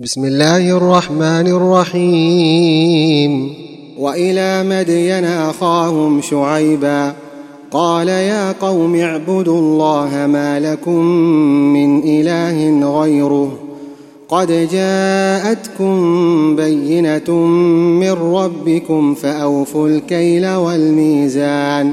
بسم الله الرحمن الرحيم. وإلى مدين أخاهم شعيبا. قال يا قوم اعبدوا الله ما لكم من إله غيره. قد جاءتكم بينة من ربكم فأوفوا الكيل والميزان.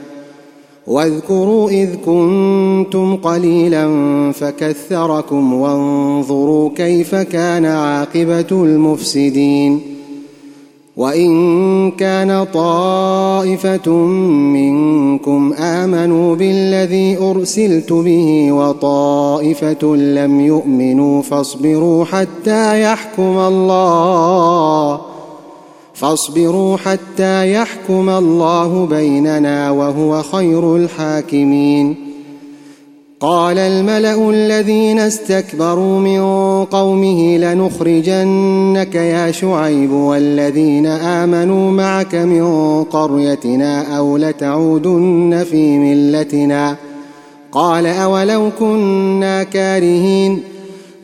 واذكروا إذ كنتم قليلا فكثركم وانظروا كيف كان عاقبة المفسدين وإن كان طائفة منكم آمنوا بالذي أرسلت به وطائفة لم يؤمنوا فاصبروا حتى يحكم الله فاصبروا حتى يحكم الله بيننا وهو خير الحاكمين. قال الملأ الذين استكبروا من قومه لنخرجنك يا شعيب والذين آمنوا معك من قريتنا أو لتعودن في ملتنا. قال أولو كنا كارهين.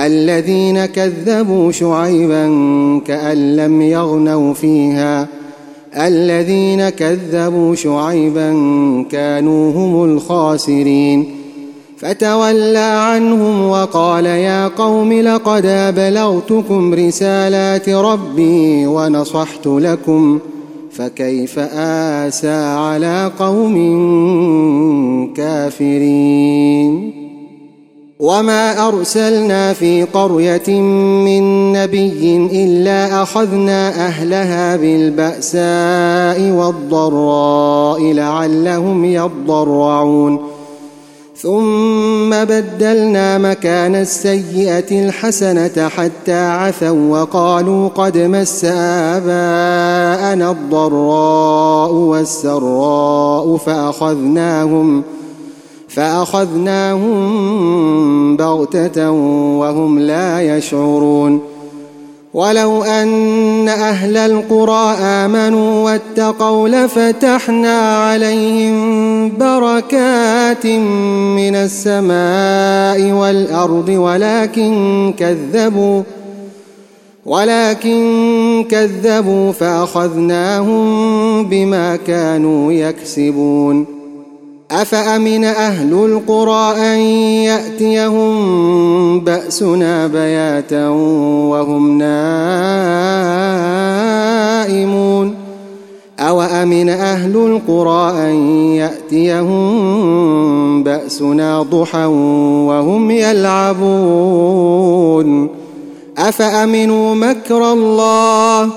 الذين كذبوا شعيبا كأن لم يغنوا فيها. الذين كذبوا شعيبا كانوا هم الخاسرين. فتولى عنهم وقال يا قوم لقد أبلغتكم رسالات ربي ونصحت لكم فكيف آسى على قوم كافرين؟ وما ارسلنا في قريه من نبي الا اخذنا اهلها بالباساء والضراء لعلهم يضرعون. ثم بدلنا مكان السيئه الحسنه حتى عفوا وقالوا قد مس اباءنا الضراء والسراء فاخذناهم فأخذناهم بغتة وهم لا يشعرون. ولو أن أهل القرى آمنوا واتقوا لفتحنا عليهم بركات من السماء والأرض ولكن كذبوا ولكن كذبوا فأخذناهم بما كانوا يكسبون. أفأمن أهل القرى أن يأتيهم بأسنا بياتا وهم نائمون؟ أوأمن أهل القرى أن يأتيهم بأسنا ضحى وهم يلعبون؟ أفأمنوا مكر الله؟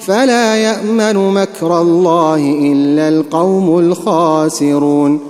فلا يأمن مكر الله إلا القوم الخاسرون.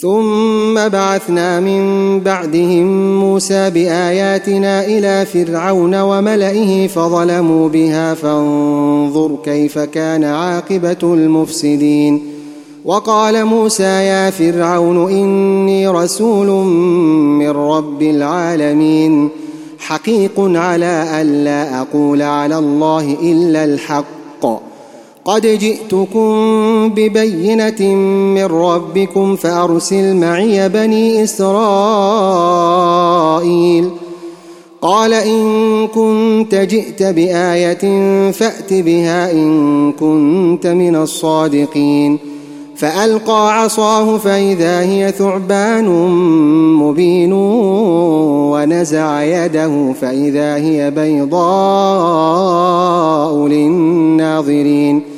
ثم بعثنا من بعدهم موسى بآياتنا إلى فرعون وملئه فظلموا بها فانظر كيف كان عاقبة المفسدين. وقال موسى يا فرعون إني رسول من رب العالمين. حقيق على الا أقول على الله إلا الحق. قد جئتكم ببينة من ربكم فأرسل معي بني إسرائيل. قال إن كنت جئت بآية فأت بها إن كنت من الصادقين. فألقى عصاه فإذا هي ثعبان مبين ونزع يده فإذا هي بيضاء للناظرين.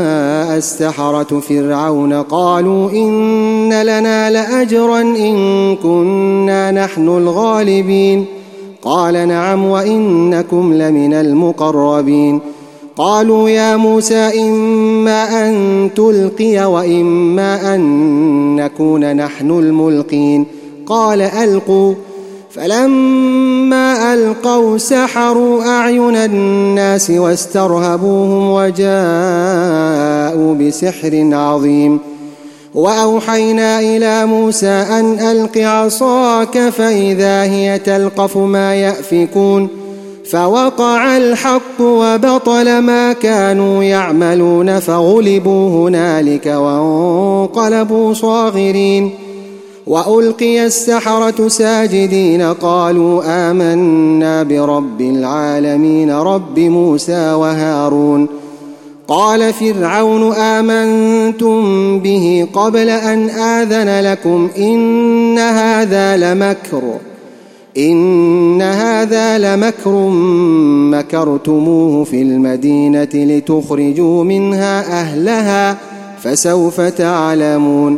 السحرة فرعون قالوا إن لنا لأجرا إن كنا نحن الغالبين قال نعم وإنكم لمن المقربين قالوا يا موسى إما أن تلقي وإما أن نكون نحن الملقين قال ألقوا فلما ألقوا سحروا أعين الناس واسترهبوهم وجاءوا بسحر عظيم. وأوحينا إلى موسى أن ألق عصاك فإذا هي تلقف ما يأفكون. فوقع الحق وبطل ما كانوا يعملون فغلبوا هنالك وانقلبوا صاغرين. وألقي السحرة ساجدين قالوا آمنا برب العالمين رب موسى وهارون قال فرعون آمنتم به قبل أن آذن لكم إن هذا لمكر إن هذا لمكر مكرتموه في المدينة لتخرجوا منها أهلها فسوف تعلمون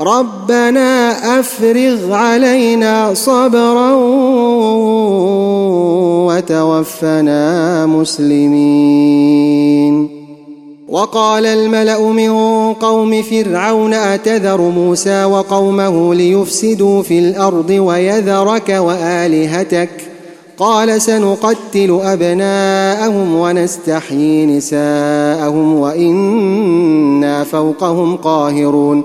ربنا أفرغ علينا صبرا وتوفنا مسلمين. وقال الملأ من قوم فرعون أتذر موسى وقومه ليفسدوا في الأرض ويذرك وآلهتك؟ قال سنقتل أبناءهم ونستحيي نساءهم وإنا فوقهم قاهرون.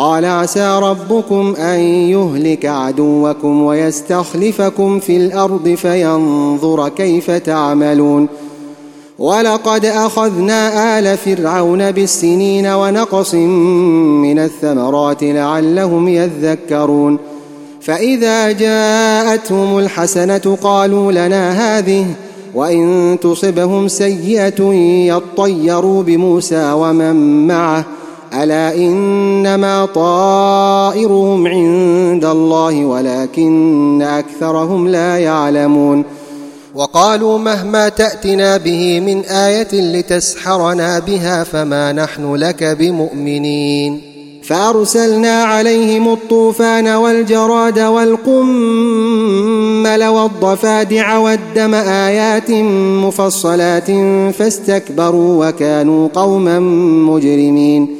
قال عسى ربكم أن يهلك عدوكم ويستخلفكم في الأرض فينظر كيف تعملون ولقد أخذنا آل فرعون بالسنين ونقص من الثمرات لعلهم يذكرون فإذا جاءتهم الحسنة قالوا لنا هذه وإن تصبهم سيئة يطيروا بموسى ومن معه الا انما طائرهم عند الله ولكن اكثرهم لا يعلمون وقالوا مهما تاتنا به من إيه لتسحرنا بها فما نحن لك بمؤمنين فارسلنا عليهم الطوفان والجراد والقمل والضفادع والدم ايات مفصلات فاستكبروا وكانوا قوما مجرمين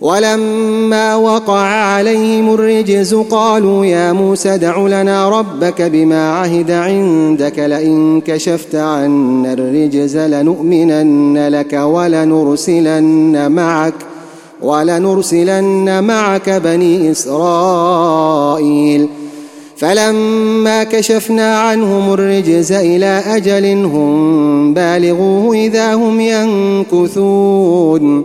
ولما وقع عليهم الرجز قالوا يا موسى دع لنا ربك بما عهد عندك لئن كشفت عنا الرجز لنؤمنن لك ولنرسلن معك ولنرسلن معك بني إسرائيل. فلما كشفنا عنهم الرجز إلى أجل هم بالغوه إذا هم ينكثون.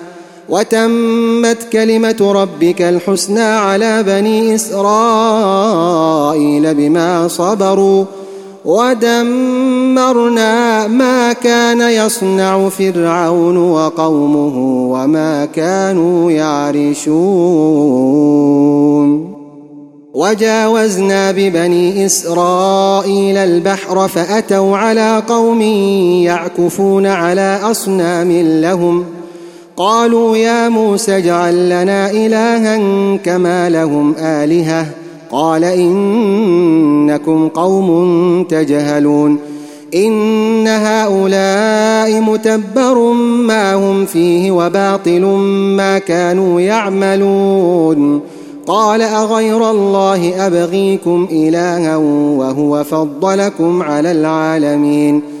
وتمت كلمة ربك الحسنى على بني إسرائيل بما صبروا ودمرنا ما كان يصنع فرعون وقومه وما كانوا يعرشون. وجاوزنا ببني إسرائيل البحر فأتوا على قوم يعكفون على أصنام لهم ۖ قالوا يا موسى اجعل لنا إلها كما لهم آلهة. قال إنكم قوم تجهلون. إن هؤلاء متبر ما هم فيه وباطل ما كانوا يعملون. قال أغير الله أبغيكم إلها وهو فضلكم على العالمين.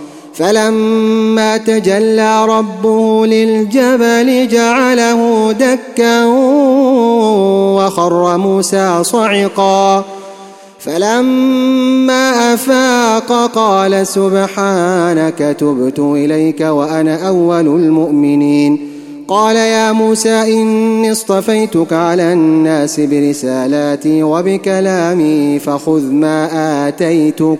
فلما تجلى ربه للجبل جعله دكا وخر موسى صعقا. فلما أفاق قال سبحانك تبت إليك وأنا أول المؤمنين. قال يا موسى إني اصطفيتك على الناس برسالاتي وبكلامي فخذ ما آتيتك.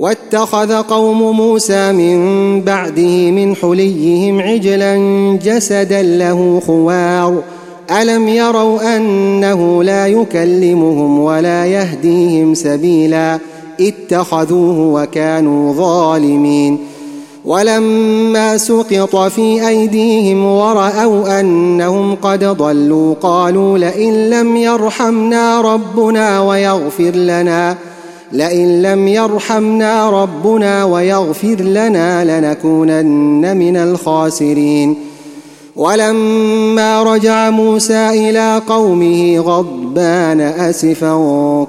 واتخذ قوم موسى من بعده من حليهم عجلا جسدا له خوار. ألم يروا أنه لا يكلمهم ولا يهديهم سبيلا؟ اتخذوه وكانوا ظالمين. ولما سقط في أيديهم ورأوا أنهم قد ضلوا قالوا لئن لم يرحمنا ربنا ويغفر لنا لئن لم يرحمنا ربنا ويغفر لنا لنكونن من الخاسرين. ولما رجع موسى إلى قومه غضبان أسفا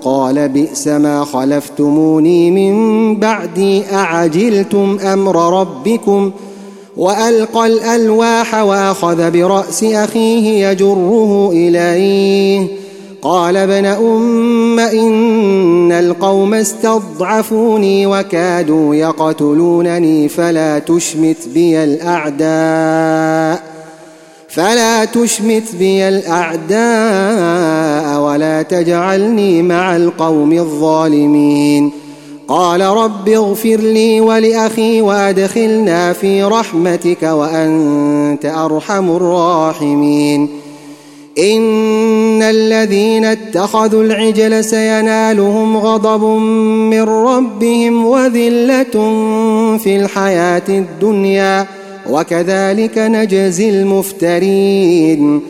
قال بئس ما خلفتموني من بعدي أعجلتم أمر ربكم؟ وألقى الألواح وأخذ برأس أخيه يجره إليه. قال ابن أم إن القوم استضعفوني وكادوا يقتلونني فلا تشمت بي الأعداء فلا تشمت بي الأعداء ولا تجعلني مع القوم الظالمين قال رب اغفر لي ولأخي وأدخلنا في رحمتك وأنت أرحم الراحمين إن الذين اتخذوا العجل سينالهم غضب من ربهم وذلة في الحياة الدنيا وكذلك نجزي المفترين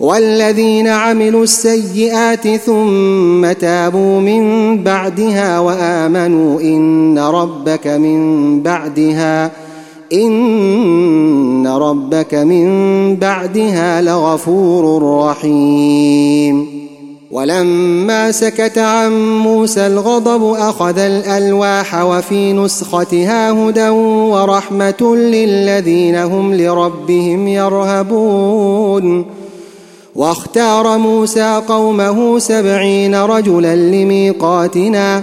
والذين عملوا السيئات ثم تابوا من بعدها وآمنوا إن ربك من بعدها ربك من بعدها لغفور رحيم. ولما سكت عن موسى الغضب أخذ الألواح وفي نسختها هدى ورحمة للذين هم لربهم يرهبون. واختار موسى قومه سبعين رجلا لميقاتنا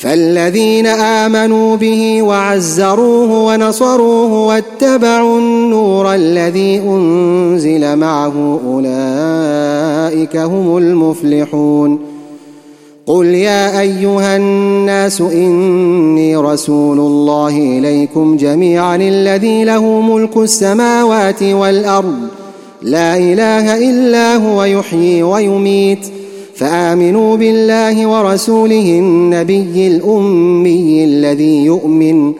فالذين آمنوا به وعزروه ونصروه واتبعوا النور الذي أنزل معه أولئك هم المفلحون. قل يا أيها الناس إني رسول الله إليكم جميعا الذي له ملك السماوات والأرض. لا إله إلا هو يحيي ويميت. فآمنوا بالله ورسوله النبي الأمي الذي يؤمن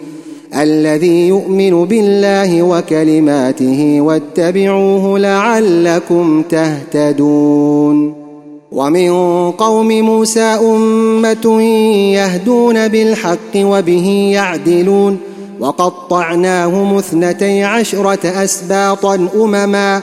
الذي يؤمن بالله وكلماته واتبعوه لعلكم تهتدون. ومن قوم موسى أمة يهدون بالحق وبه يعدلون وقطعناهم اثنتي عشرة أسباطا أمما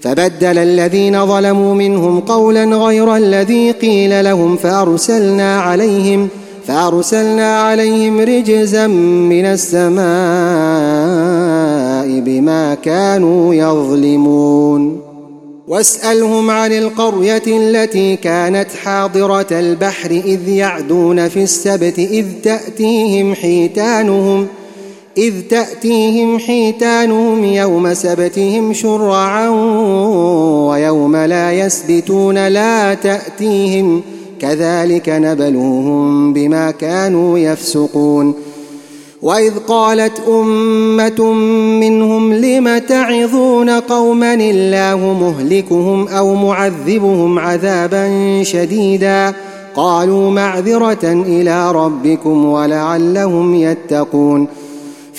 فبدل الذين ظلموا منهم قولا غير الذي قيل لهم فأرسلنا عليهم فأرسلنا عليهم رجزا من السماء بما كانوا يظلمون. واسألهم عن القرية التي كانت حاضرة البحر إذ يعدون في السبت إذ تأتيهم حيتانهم إذ تأتيهم حيتانهم يوم سبتهم شرعا ويوم لا يسبتون لا تأتيهم كذلك نبلوهم بما كانوا يفسقون. وإذ قالت أمة منهم لم تعظون قوما الله مهلكهم أو معذبهم عذابا شديدا؟ قالوا معذرة إلى ربكم ولعلهم يتقون.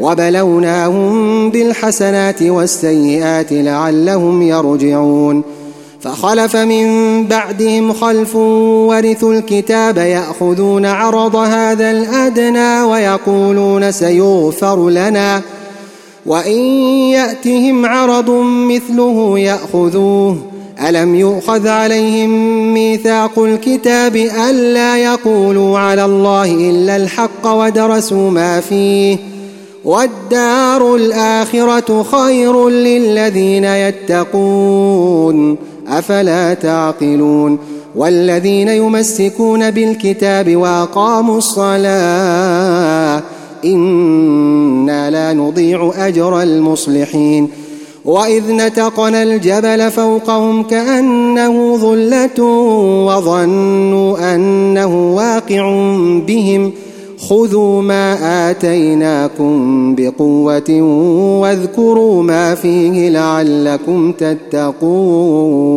وبلوناهم بالحسنات والسيئات لعلهم يرجعون. فخلف من بعدهم خلف ورثوا الكتاب يأخذون عرض هذا الأدنى ويقولون سيغفر لنا. وإن يأتهم عرض مثله يأخذوه. ألم يؤخذ عليهم ميثاق الكتاب ألا يقولوا على الله إلا الحق ودرسوا ما فيه؟ والدار الاخره خير للذين يتقون. أفلا تعقلون؟ والذين يمسكون بالكتاب وأقاموا الصلاة أنا لا نضيع أجر المصلحين. وإذ نتقنا الجبل فوقهم كأنه ظلة وظنوا أنه واقع بهم خذوا ما اتيناكم بقوه واذكروا ما فيه لعلكم تتقون